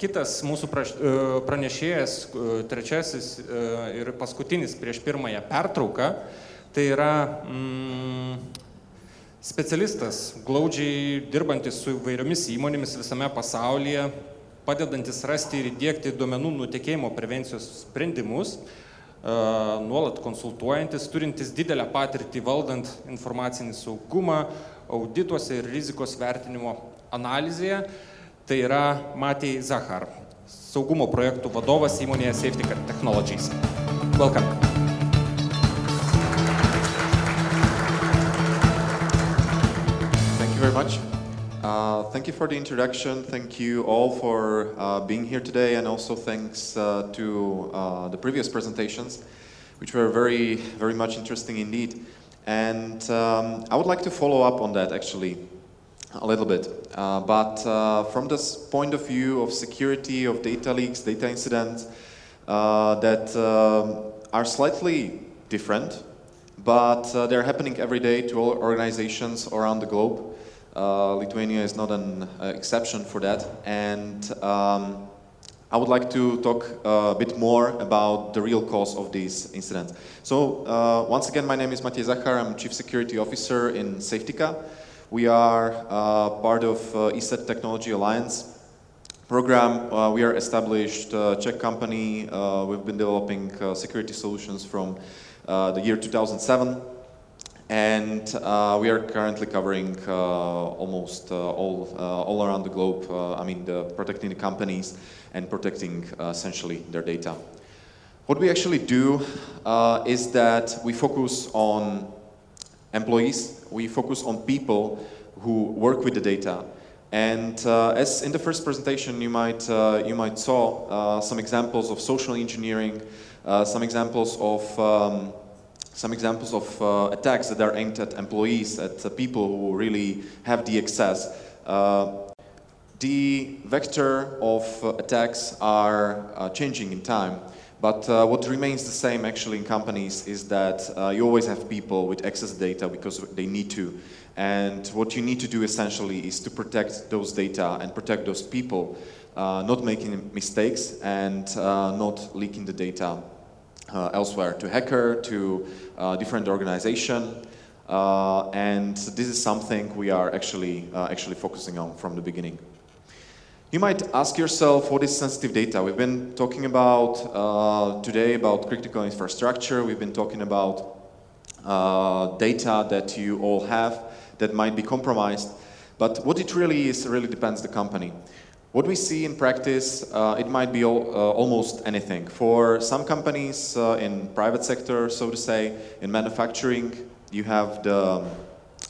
kitas mūsų e, pranešėjas, e, trečiasis e, ir paskutinis prieš pirmąją pertrauką, tai yra mm, specialistas, glaudžiai dirbantis su įvairiomis įmonėmis visame pasaulyje, padedantis rasti ir įdėkti duomenų nutekėjimo prevencijos sprendimus, nuolat konsultuojantis, turintis didelę patirtį valdant informacinį saugumą, audituose ir rizikos vertinimo analizėje. Tai yra Matej Zachar, saugumo projektų vadovas įmonėje Safetica Technologies. Welcome. Thank you very much. Uh, thank you for the introduction. Thank you all for uh, being here today, and also thanks uh, to uh, the previous presentations, which were very, very much interesting indeed. And um, I would like to follow up on that actually a little bit. Uh, but uh, from this point of view of security, of data leaks, data incidents, uh, that um, are slightly different, but uh, they're happening every day to all organizations around the globe. Uh, Lithuania is not an uh, exception for that. And um, I would like to talk uh, a bit more about the real cause of these incidents. So, uh, once again, my name is Matej Zachar. I'm Chief Security Officer in Safetica. We are uh, part of uh, ESET Technology Alliance program. Uh, we are established uh, Czech company. Uh, we've been developing uh, security solutions from the year 2007 and we are currently covering almost all, all around the globe. I mean, the, protecting the companies and protecting essentially their data. What we actually do is that we focus on employees, we focus on people who work with the data. And uh, as in the first presentation, you might, uh, you might saw uh, some examples of social engineering, uh, some examples of um, some examples of uh, attacks that are aimed at employees, at people who really have the access. Uh, the vector of attacks are changing in time, but uh, what remains the same actually in companies is that uh, you always have people with access data because they need to. And what you need to do essentially is to protect those data and protect those people, uh, not making mistakes and uh, not leaking the data uh, elsewhere to hacker, to uh, different organization. And this is something we are actually, actually focusing on from the beginning. You might ask yourself, what is sensitive data? We've been talking about uh, today about critical infrastructure. We've been talking about uh, data that you all have that might be compromised. But what it really is really depends the company. What we see in practice, uh, it might be all, uh, almost anything. For some companies uh, in private sector, so to say, in manufacturing, you have the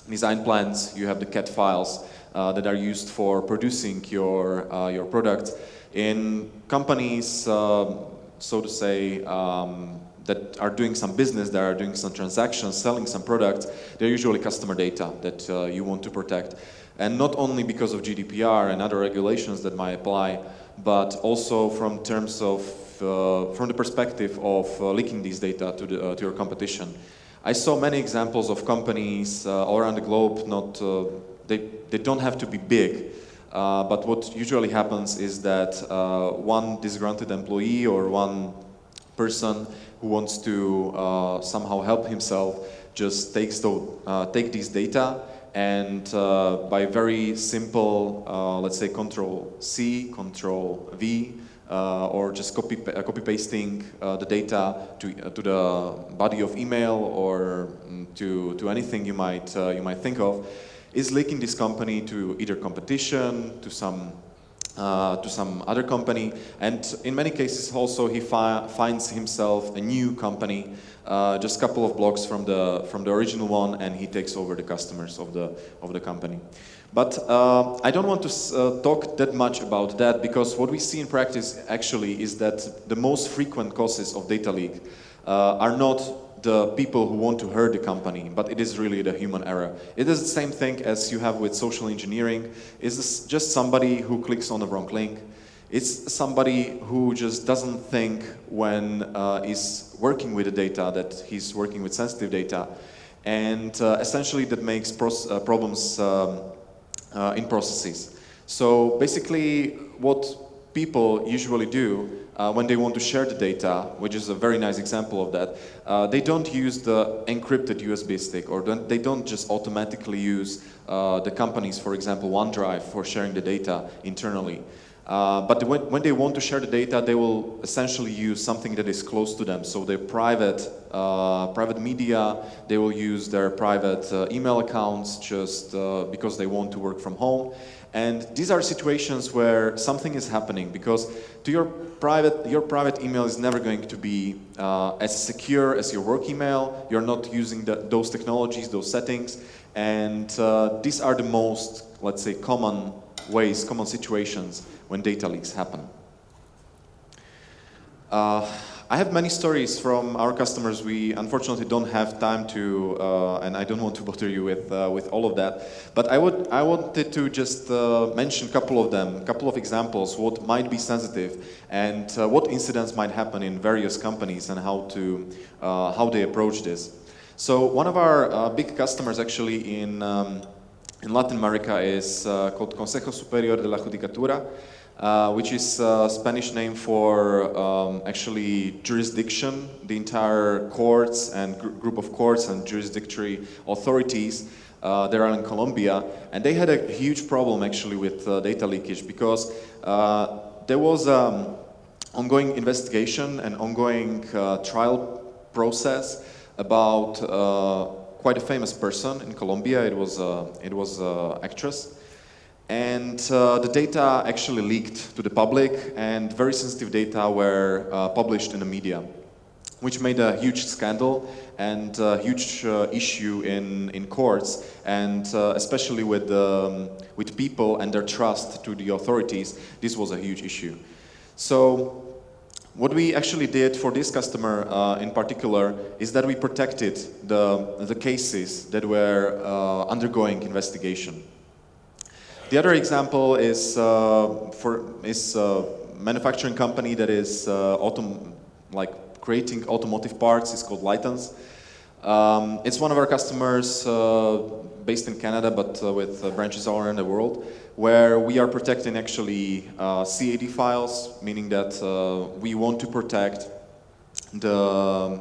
design plans, you have the CAD files that are used for producing your, uh, your product. In companies, um, so to say, um, that are doing some business, that are doing some transactions, selling some products, they're usually customer data that uh, you want to protect. And not only because of GDPR and other regulations that might apply, but also from terms of, uh, from the perspective of uh, leaking these data to, the, uh, to your competition. I saw many examples of companies uh, all around the globe. Not uh, they, they don't have to be big, uh, but what usually happens is that uh, one disgruntled employee or one person who wants to uh, somehow help himself just takes the, uh, take these data and uh, by very simple, uh, let's say Control C, Control V, or just copy copy pasting the data to to the body of email or mm, to to anything you might you might think of, is linking this company to either competition, to some uh, to some other company, and in many cases also he fi- finds himself a new company, uh, just a couple of blocks from the from the original one, and he takes over the customers of the of the company. But uh, I don't want to uh, talk that much about that because what we see in practice actually is that the most frequent causes of data leak uh, are not the people who want to hurt the company, but it is really the human error. It is the same thing as you have with social engineering. It's just somebody who clicks on the wrong link. It's somebody who just doesn't think when uh, is working with the data that he's working with sensitive data, and uh, essentially that makes uh, problems um, uh, in processes. So basically, what people usually do uh, when they want to share the data, which is a very nice example of that, uh, they don't use the encrypted USB stick or don't, they don't just automatically use uh, the companies, for example, OneDrive for sharing the data internally. Uh, but when, when, they want to share the data, they will essentially use something that is close to them. So their private, uh, private media, they will use their private uh, email accounts just because they want to work from home. And these are situations where something is happening because to your private, your private email is never going to be uh, as secure as your work email. You're not using the, those technologies, those settings. And uh, these are the most, let's say, common ways, common situations when data leaks happen. Uh, I have many stories from our customers. We unfortunately don't have time to, uh, and I don't want to bother you with uh, with all of that. But I would I wanted to just uh, mention a couple of them, a couple of examples, what might be sensitive, and uh, what incidents might happen in various companies, and how to uh, how they approach this. So one of our uh, big customers actually in um, in Latin America is called Consejo Superior de la Judicatura. Uh, which is a Spanish name for um, actually jurisdiction, the entire courts and gr- group of courts and jurisdictory authorities uh, that are in Colombia. And they had a huge problem actually with uh, data leakage because uh, there was um, ongoing investigation and ongoing uh, trial process about quite a famous person in Colombia. It was, it was an actress and uh, the data actually leaked to the public, and very sensitive data were uh, published in the media, which made a huge scandal and a huge uh, issue in, in courts, and uh, especially with, um, with people and their trust to the authorities, this was a huge issue. So, what we actually did for this customer uh, in particular is that we protected the, the cases that were uh, undergoing investigation. The other example is uh, for is a manufacturing company that is uh, autom- like creating automotive parts. It's called Lightens. Um, it's one of our customers uh, based in Canada, but uh, with uh, branches all around the world, where we are protecting actually uh, CAD files, meaning that we want to protect the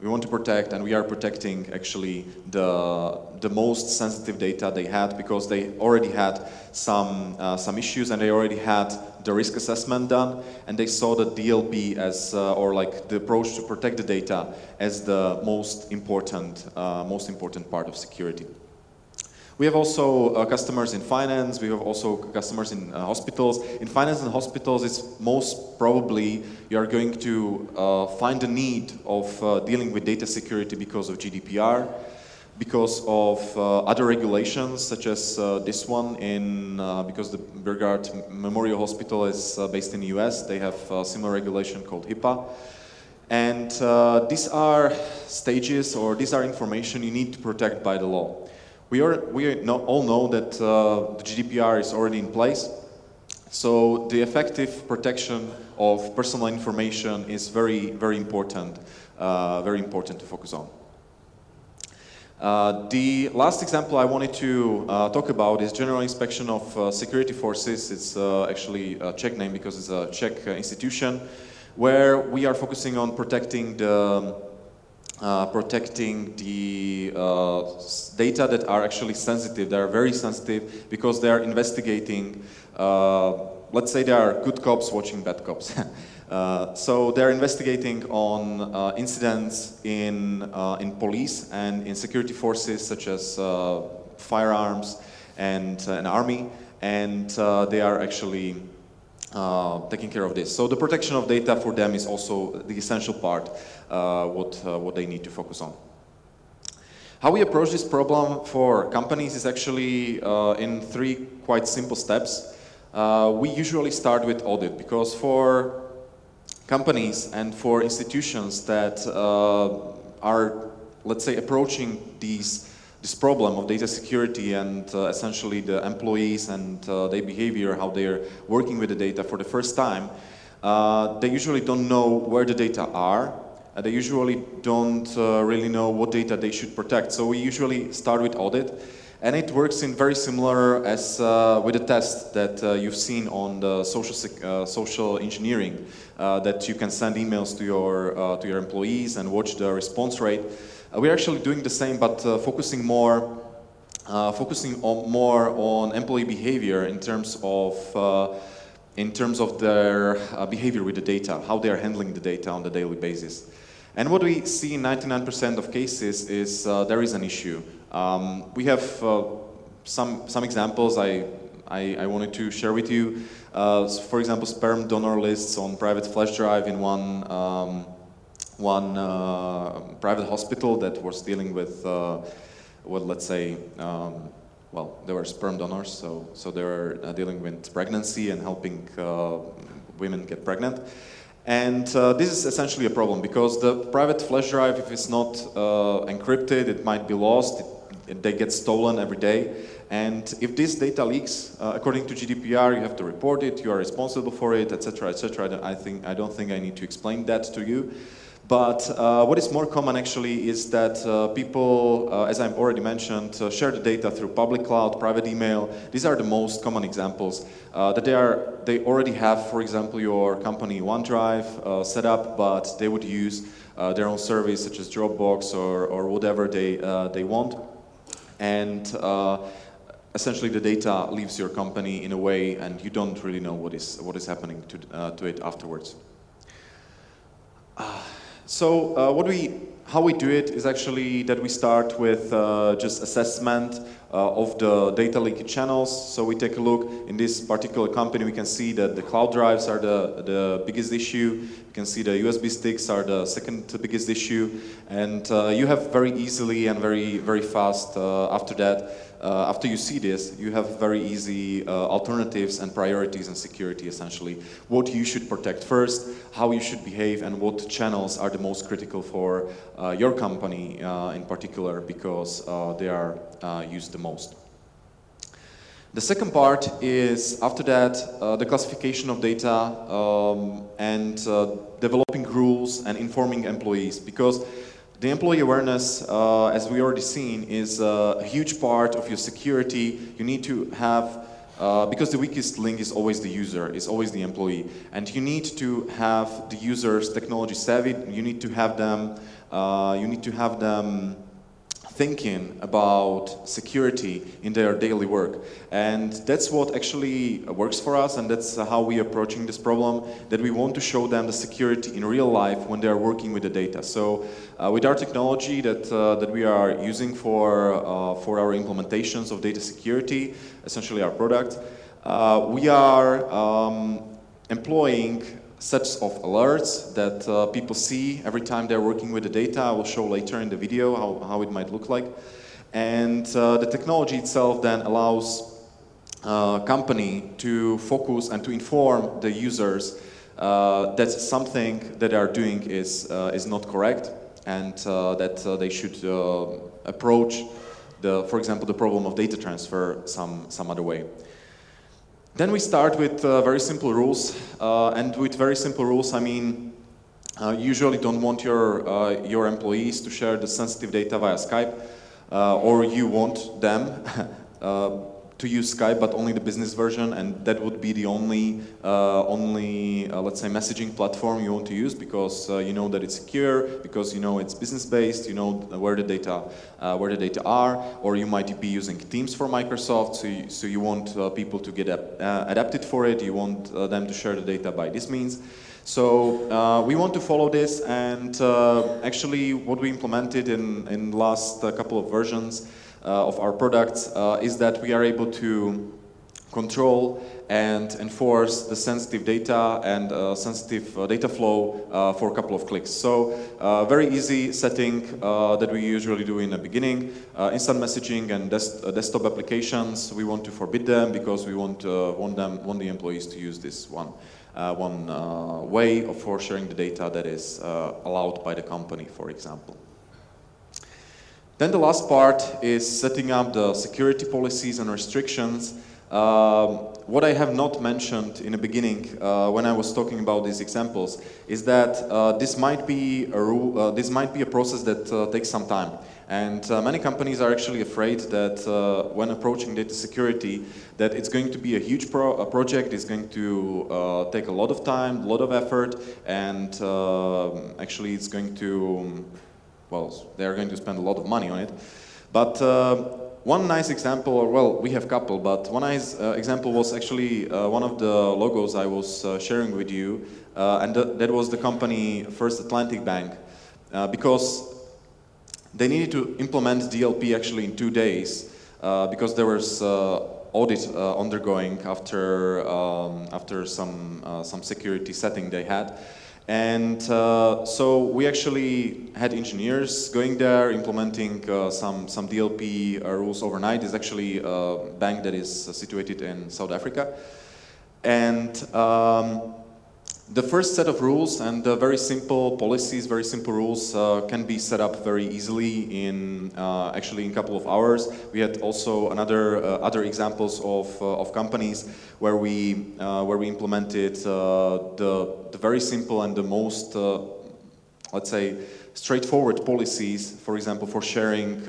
we want to protect and we are protecting actually the, the most sensitive data they had because they already had some, uh, some issues and they already had the risk assessment done and they saw the DLP as, uh, or like the approach to protect the data as the most important, uh, most important part of security. We have also uh, customers in finance, we have also customers in uh, hospitals. In finance and hospitals, it's most probably you are going to uh, find the need of uh, dealing with data security because of GDPR, because of uh, other regulations, such as uh, this one, in, because the Burgard Memorial Hospital is based in the US, they have a similar regulation called HIPAA. And these are stages or these are information you need to protect by the law. We, are, we know, all know that uh, the GDPR is already in place, so the effective protection of personal information is very, very important, uh, very important to focus on. Uh, the last example I wanted to uh, talk about is General Inspection of uh, Security Forces. It's uh, actually a Czech name because it's a Czech institution where we are focusing on protecting the uh, protecting the uh, data that are actually sensitive. They are very sensitive because they are investigating. Uh, let's say they are good cops watching bad cops. Uh, so they're investigating on uh, incidents in in police and in security forces such as firearms and an army, and they are actually taking care of this. So the protection of data for them is also the essential part, what, uh, what they need to focus on. How we approach this problem for companies is actually uh, in three quite simple steps. Uh, we usually start with audit because for companies and for institutions that uh, are, let's say, approaching these this problem of data security and uh, essentially the employees and uh, their behavior, how they're working with the data for the first time, uh, they usually don't know where the data are. They usually don't uh, really know what data they should protect. So we usually start with audit. And it works in very similar as uh, with the test that uh, you've seen on the social, uh, social engineering, uh, that you can send emails to your, uh, to your employees and watch the response rate. Uh, we're actually doing the same, but focusing more, focusing on more on employee behavior in terms of in terms of their behavior with the data, how they are handling the data on a daily basis. And what we see in 99% of cases is there is an issue. Um, we have uh, some, some examples I, I, I, wanted to share with you. Uh, for example, sperm donor lists on private flash drive in one, um, one uh, private hospital that was dealing with, uh, well, let's say, um, well, they were sperm donors, so, so they were uh, dealing with pregnancy and helping uh, women get pregnant. And uh, this is essentially a problem because the private flash drive, if it's not uh, encrypted, it might be lost. It they get stolen every day. And if this data leaks, uh, according to GDPR, you have to report it. You are responsible for it, etc., etc. I think I don't think I need to explain that to you. But uh, what is more common actually is that uh, people, uh, as I've already mentioned, uh, share the data through public cloud, private email. These are the most common examples uh, that they are. They already have, for example, your company OneDrive set up, but they would use their own service such as Dropbox or, or whatever they they want and uh, essentially the data leaves your company in a way and you don't really know what is, what is happening to, uh, to it afterwards. So uh, what we, how we do it is actually that we start with uh, just assessment uh, of the data leakage channels. So we take a look in this particular company, we can see that the cloud drives are the, the biggest issue. You can see the USB sticks are the second biggest issue. And uh, you have very easily and very, very fast uh, after that uh, after you see this, you have very easy uh, alternatives and priorities and security essentially. What you should protect first, how you should behave, and what channels are the most critical for uh, your company uh, in particular because uh, they are uh, used the most. The second part is, after that, the classification of data um, and developing rules and informing employees because the employee awareness, uh, as we already seen, is a huge part of your security. You need to have, uh, because the weakest link is always the user, is always the employee. And you need to have the users technology savvy. You need to have them, uh, you need to have them thinking about security in their daily work. And that's what actually works for us, and that's how we're approaching this problem, that we want to show them the security in real life when they are working with the data. So uh, with our technology that, uh, that we are using for, uh, for our implementations of data security, essentially our product, uh, we are um, employing sets of alerts that uh, people see every time they're working with the data. I will show later in the video how, how it might look like. And uh, the technology itself then allows uh, company to focus and to inform the users uh, that something that they are doing is, uh, is not correct and uh, that they should approach, the, for example, the problem of data transfer some, some other way. Then we start with uh, very simple rules, uh, and with very simple rules, I mean, uh, usually don't want your, uh, your employees to share the sensitive data via Skype, uh, or you want them uh, to use Skype, but only the business version, and that would be the only, uh, only uh, let's say, messaging platform you want to use because uh, you know that it's secure, because you know it's business-based, you know where the data, uh, where the data are, or you might be using Teams for Microsoft, so you, so you want uh, people to get uh, adapted for it, you want them to share the data by this means. So we want to follow this, and actually, what we implemented in in last couple of versions uh, of our products uh, is that we are able to control and enforce the sensitive data and uh, sensitive uh, data flow uh, for a couple of clicks. So uh, very easy setting that we usually do in the beginning. instant messaging and des desktop applications, we want to forbid them because we want, want, them, want the employees to use this one. one way for sharing the data that is allowed by the company, for example. Then the last part is setting up the security policies and restrictions Um, what I have not mentioned in the beginning uh, when I was talking about these examples is that uh, this might be a uh, this might be a process that uh, takes some time. And uh, many companies are actually afraid that uh, when approaching data security, that it's going to be a huge pro a project, it's going to take a lot of time, a lot of effort, and actually it's going to, well, they're going to spend a lot of money on it. But one nice example, or well, we have a couple, but one nice uh, example was actually uh, one of the logos I was uh, sharing with you, uh, and th that was the company First Atlantic Bank, uh, because they needed to implement DLP actually in two days, uh, because there was audit undergoing after um, after some some security setting they had. And uh, so we actually had engineers going there, implementing uh, some, some DLP uh, rules overnight. It's actually a bank that is situated in South Africa. And um, the first set of rules and uh, very simple policies, very simple rules uh, can be set up very easily in uh, actually in a couple of hours. We had also another uh, other examples of, uh, of companies where we uh, where we implemented the the very simple and the most let's say straightforward policies. For example, for sharing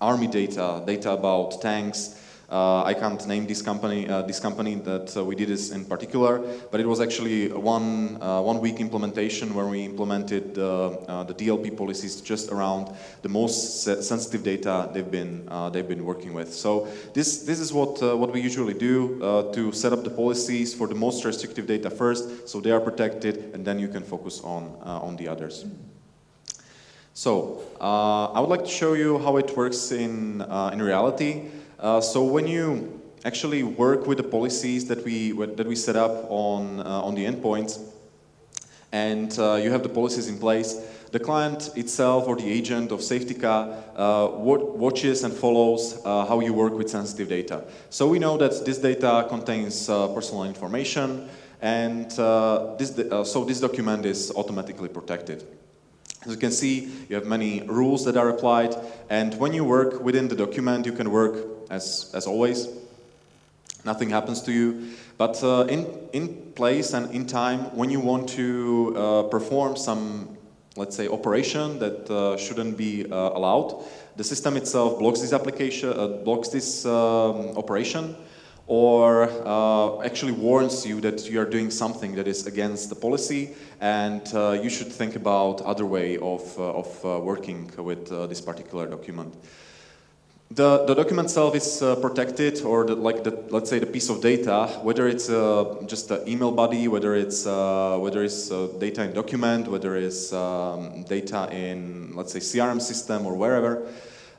army data, data about tanks. Uh, I can't name this company, uh, this company that uh, we did this in particular, but it was actually one, uh, one week implementation where we implemented uh, the DLP policies just around the most sensitive data they've been, uh, they've been working with. So this, this is what, what we usually do to set up the policies for the most restrictive data first, so they are protected, and then you can focus on, on the others. So, I would like to show you how it works in, in reality. Uh, so when you actually work with the policies that we that we set up on uh, on the endpoints, and uh, you have the policies in place, the client itself or the agent of Safetica uh, watches and follows uh, how you work with sensitive data. So we know that this data contains personal information, and this so this document is automatically protected. As you can see, you have many rules that are applied, and when you work within the document, you can work as, as always. Nothing happens to you. But uh, in, in place and in time, when you want to uh, perform some, let's say, operation that uh, shouldn't be uh, allowed, the system itself blocks this application, uh, blocks this um, operation, or uh, actually warns you that you are doing something that is against the policy and you should think about other way of, of working with this particular document. The, the document itself is uh, protected or the, like the, let's say the piece of data, whether it's just an email body, whether it's, whether it's data in document, whether it's um, data in, let's say, CRM system or wherever,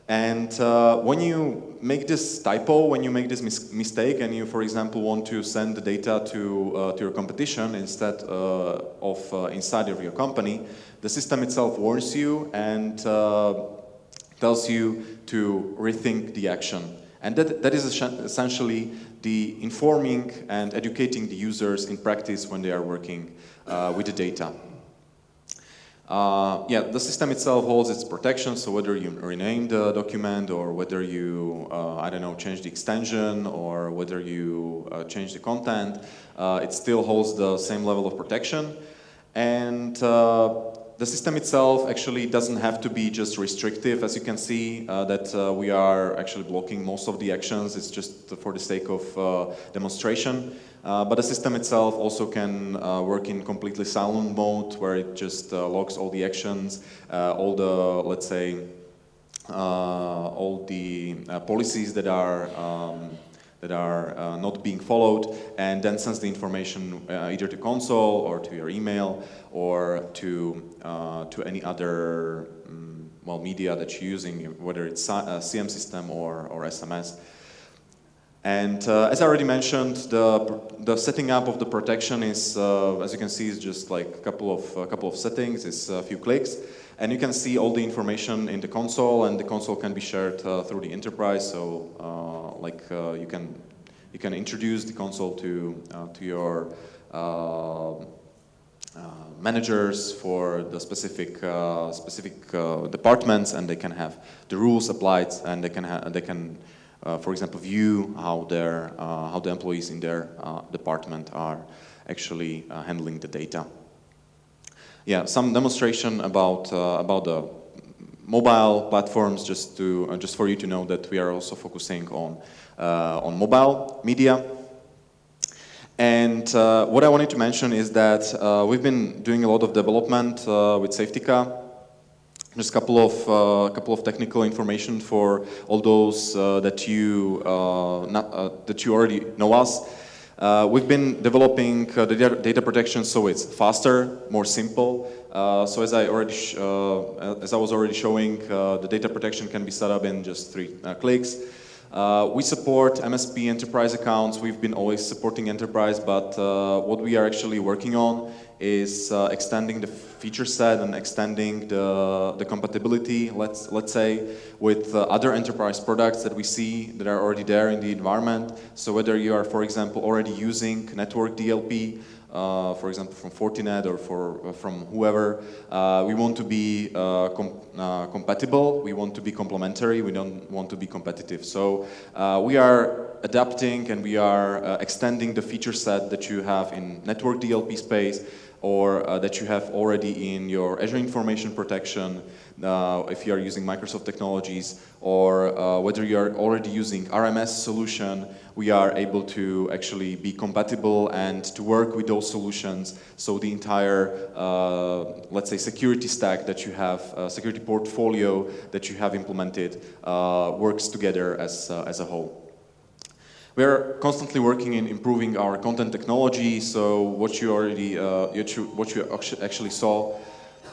and uh, when you make this typo, when you make this mis mistake, and you, for example, want to send the data to, uh, to your competition instead uh, of uh, inside of your company, the system itself warns you and uh, tells you to rethink the action. And that, that is essentially the informing and educating the users in practice when they are working uh, with the data. Uh, yeah, the system itself holds its protection, so whether you rename the document or whether you, uh, I don't know, change the extension or whether you uh, change the content, uh, it still holds the same level of protection. And uh, the system itself actually doesn't have to be just restrictive, as you can see, uh, that we are actually blocking most of the actions. It's just for the sake of demonstration. Uh, but the system itself also can uh, work in completely silent mode where it just uh, logs all the actions, uh, all the, let's say, uh, all the uh, policies that are um, that are not being followed and then sends the information either to console or to your email or to, to any other um, well, media that you're using, whether it's a SIEM system or, or SMS. And uh, as I already mentioned, the, the setting up of the protection is, uh, as you can see, is just like a couple of, a couple of settings, it's a few clicks. And you can see all the information in the console, and the console can be shared uh, through the enterprise. So, uh, like uh, you can you can introduce the console to uh, to your managers for the specific specific departments, and they can have the rules applied, and they can they can uh, for example, view how their uh, how the employees in their uh, department are actually uh, handling the data. Yeah, some demonstration about about the mobile platforms, just to just for you to know that we are also focusing on on mobile media. And uh, what I wanted to mention is that uh, we've been doing a lot of development uh, with Safetica. Just a couple of uh, couple of technical information for all those uh, that you uh, not, that you already know us. Uh, we've been developing uh, the data, protection so it's faster, more simple. Uh, so as I already as I was already showing, the data protection can be set up in just three clicks. Uh, we support MSP enterprise accounts. We've been always supporting enterprise, but uh, what we are actually working on is uh, extending the feature set and extending the, the compatibility, let's, let's say, with uh, other enterprise products that we see that are already there in the environment. So whether you are, for example, already using network DLP, uh, for example, from Fortinet or for, uh, from whoever. Uh, we want to be uh, com compatible, we want to be complementary, we don't want to be competitive. So we are adapting and we are extending the feature set that you have in network DLP space or that you have already in your Azure Information Protection, uh, if you are using Microsoft technologies or uh, whether you are already using RMS solution, we are able to actually be compatible and to work with those solutions. So the entire, uh, let's say, security stack that you have, uh, security portfolio that you have implemented uh, works together as, uh, as a whole. We're constantly working in improving our content technology. So what you already, what you actually saw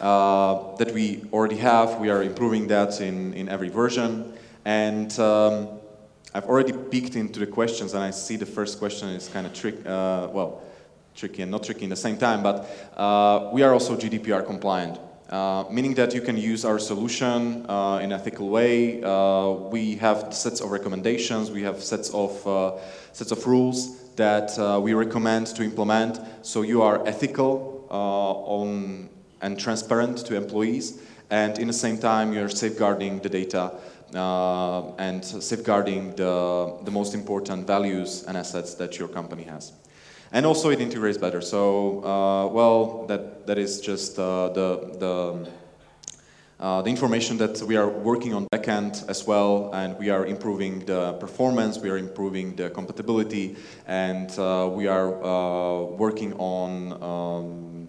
uh, that we already have. We are improving that in, in every version. And um, I've already peeked into the questions, and I see the first question is kind of trick, uh, well, tricky and not tricky in the same time, but uh, we are also GDPR compliant. Uh, meaning that you can use our solution uh, in ethical way. Uh, we have sets of recommendations, we have sets of, uh, sets of rules that uh, we recommend to implement. So you are ethical on and transparent to employees, and in the same time you're safeguarding the data and safeguarding the, the most important values and assets that your company has. And also it integrates better. So, uh, well, that, that is just uh, the, the, uh, the information that we are working on backend as well, and we are improving the performance, we are improving the compatibility, and uh, we are uh, working on um,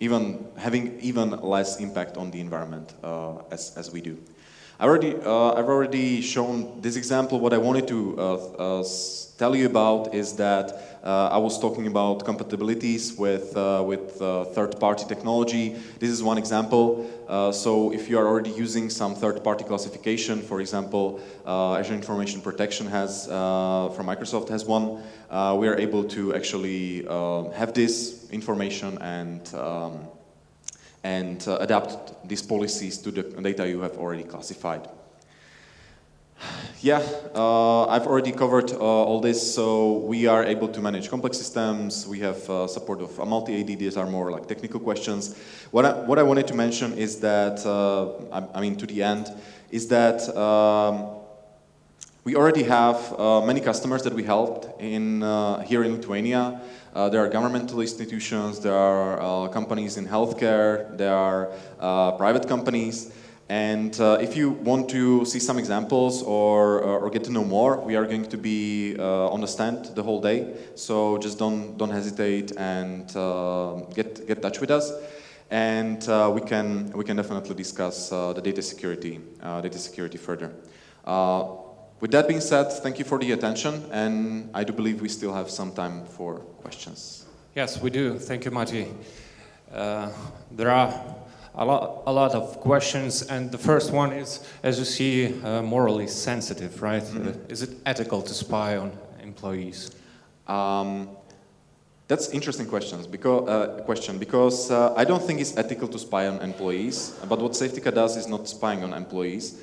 even having even less impact on the environment uh, as, as we do. I already, uh, I've already shown this example. What I wanted to tell you about is that uh, I was talking about compatibilities with, uh, with third-party technology. This is one example. so if you are already using some third-party classification, for example, Azure Information Protection has, from Microsoft has one, we are able to actually have this information and um, and uh, adapt these policies to the data you have already classified. Yeah, uh, I've already covered uh, all this. So we are able to manage complex systems. We have uh, support of a multi-AD. These are more like technical questions. What I, what I wanted to mention is that, uh, I, I, mean, to the end, is that um, we already have uh, many customers that we helped in uh, here in Lithuania. Uh, there are governmental institutions, there are uh, companies in healthcare, there are uh, private companies. And uh, if you want to see some examples or, uh, or get to know more, we are going to be uh, on the stand the whole day. So just don't, don't hesitate and get, get touch with us. And we, can, we can definitely discuss the data security, data security further. With that being said, thank you for the attention, and I do believe we still have some time for questions. Yes, we do. Thank you, Mati. Uh, there are a lot, a lot of questions, and the first one is, as you see, uh, morally sensitive, right? Mm -hmm. is it ethical to spy on employees? Um, that's interesting questions because uh, question because uh, I don't think it's ethical to spy on employees. But what Safetica does is not spying on employees.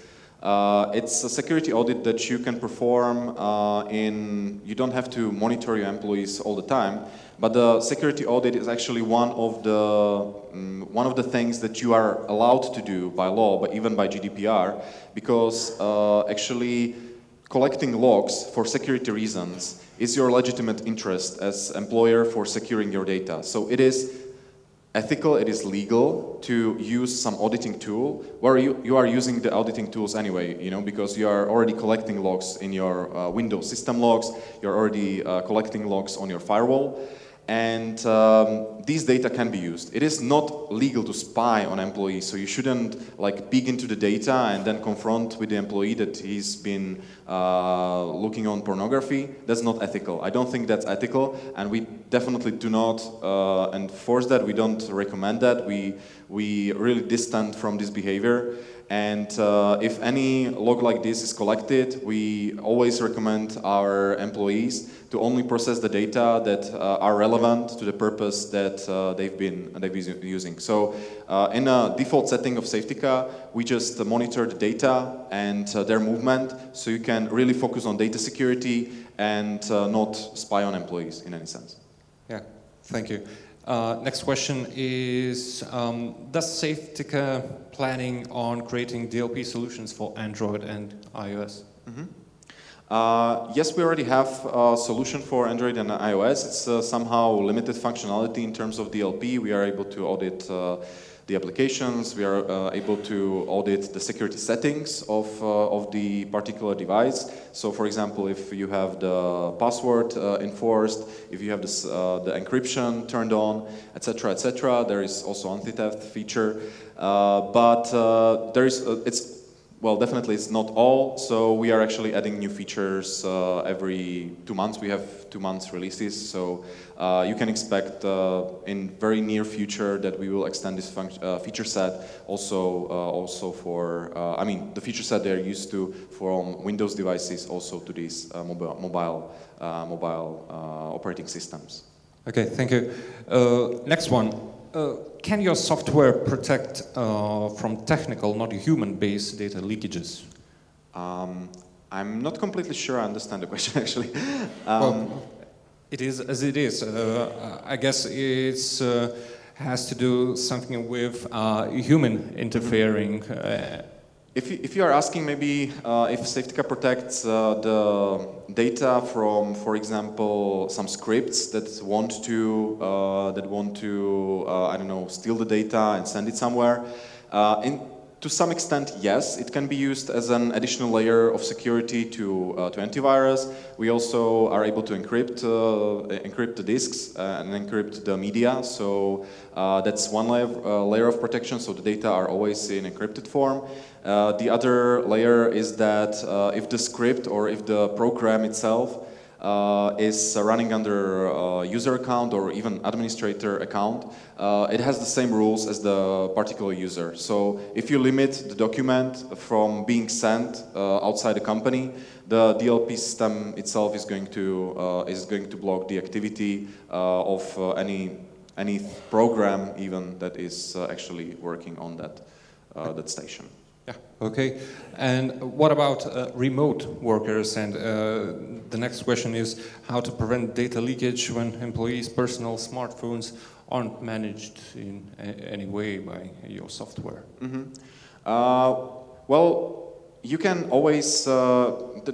Uh, it's a security audit that you can perform uh, in, you don't have to monitor your employees all the time, but the security audit is actually one of the, um, one of the things that you are allowed to do by law, but even by GDPR, because uh, actually collecting logs for security reasons is your legitimate interest as employer for securing your data. So it is ethical, it is legal to use some auditing tool where you, you are using the auditing tools anyway, you know, because you are already collecting logs in your uh, Windows system logs, you're already uh, collecting logs on your firewall and um, these data can be used. It is not legal to spy on employees, so you shouldn't like peek into the data and then confront with the employee that he's been uh, looking on pornography. That's not ethical. I don't think that's ethical, and we definitely do not uh, enforce that. We don't recommend that. We we really distant from this behavior. And uh, if any log like this is collected, we always recommend our employees to only process the data that uh, are relevant to the purpose that uh, they've been they've been using. So, uh, in a default setting of Safetica, we just monitor the data and uh, their movement, so you can really focus on data security and uh, not spy on employees in any sense. Yeah, thank you. Uh, next question is, um, does Safetica planning on creating DLP solutions for Android and iOS? Mm-hmm. Uh, yes, we already have a solution for Android and iOS. It's uh, somehow limited functionality in terms of DLP. We are able to audit uh, the applications. We are uh, able to audit the security settings of, uh, of the particular device. So, for example, if you have the password uh, enforced, if you have this, uh, the encryption turned on, etc., etc., there is also anti-theft feature. Uh, but uh, there is it's well, definitely it's not all. So we are actually adding new features uh, every two months. We have two months releases. So uh, you can expect uh, in very near future that we will extend this uh, feature set also uh, also for uh, I mean the feature set they're used to from Windows devices also to these mobile mobile mobile operating systems. Okay, thank you. next one. Uh, can your software protect uh, from technical, not human-based data leakages? Um, I'm not completely sure I understand the question, actually. Um, well, it is as it is. Uh, I guess it uh, has to do something with uh, human interfering. If you, if you are asking maybe uh, if Safetica protects uh, the data from, for example, some scripts that want to uh, that want to uh, I don't know steal the data and send it somewhere, uh, in, to some extent, yes, it can be used as an additional layer of security to, uh, to antivirus. We also are able to encrypt, uh, encrypt the disks uh, and encrypt the media. So uh, that's one layer, uh, layer of protection. So the data are always in encrypted form. Uh, the other layer is that if the script or if the program itself uh, is running under a user account or even administrator account, uh, it has the same rules as the particular user. So if you limit the document from being sent uh, outside the company, the DLP system itself is going to uh, is going to block the activity uh, of uh, any any program even that is actually working on that that station. Yeah, okay. And what about uh, remote workers? And uh, the next question is how to prevent data leakage when employees' personal smartphones aren't managed in any way by your software? Mm -hmm. uh, well, you can always. Uh,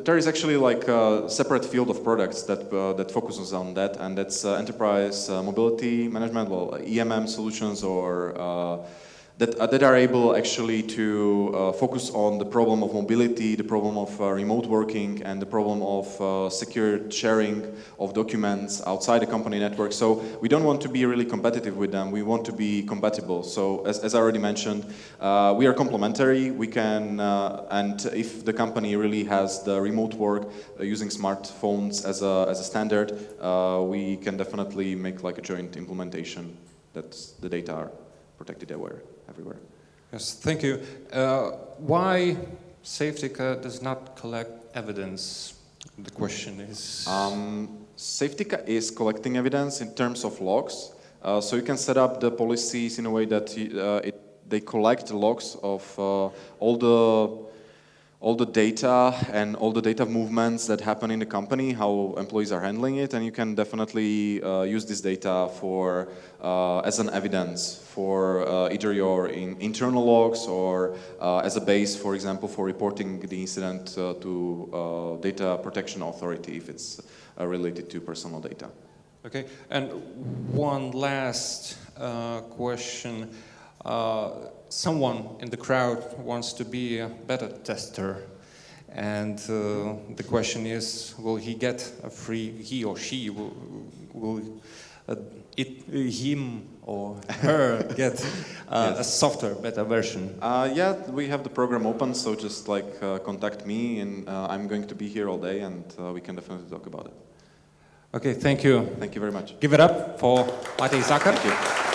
there is actually like a separate field of products that uh, that focuses on that, and that's uh, enterprise mobility management, well, EMM solutions or that, uh, that are able actually to uh, focus on the problem of mobility, the problem of uh, remote working, and the problem of secure sharing of documents outside the company network. So we don't want to be really competitive with them. We want to be compatible. So as, as I already mentioned, we are complementary. We can, and if the company really has the remote work using smartphones as a, as a standard, we can definitely make like a joint implementation that the data are protected everywhere everywhere. Yes, thank you. Uh, why Safetica does not collect evidence? The question is. Um, Safetica is collecting evidence in terms of logs. Uh, so you can set up the policies in a way that uh, it, they collect logs of uh, all the all the data and all the data movements that happen in the company, how employees are handling it, and you can definitely uh, use this data for uh, as an evidence for uh, either your in internal logs or uh, as a base, for example, for reporting the incident uh, to uh, data protection authority if it's related to personal data. Okay, and one last question someone in the crowd wants to be a beta tester. And uh, the question is, will he get a free, he or she will, will uh, it, him or her get uh, yes. a softer, beta version? Uh, yeah, we have the program open, so just like uh, contact me, and uh, I'm going to be here all day, and uh, we can definitely talk about it. Okay, thank you. Thank you very much. Give it up for Matej Zachar.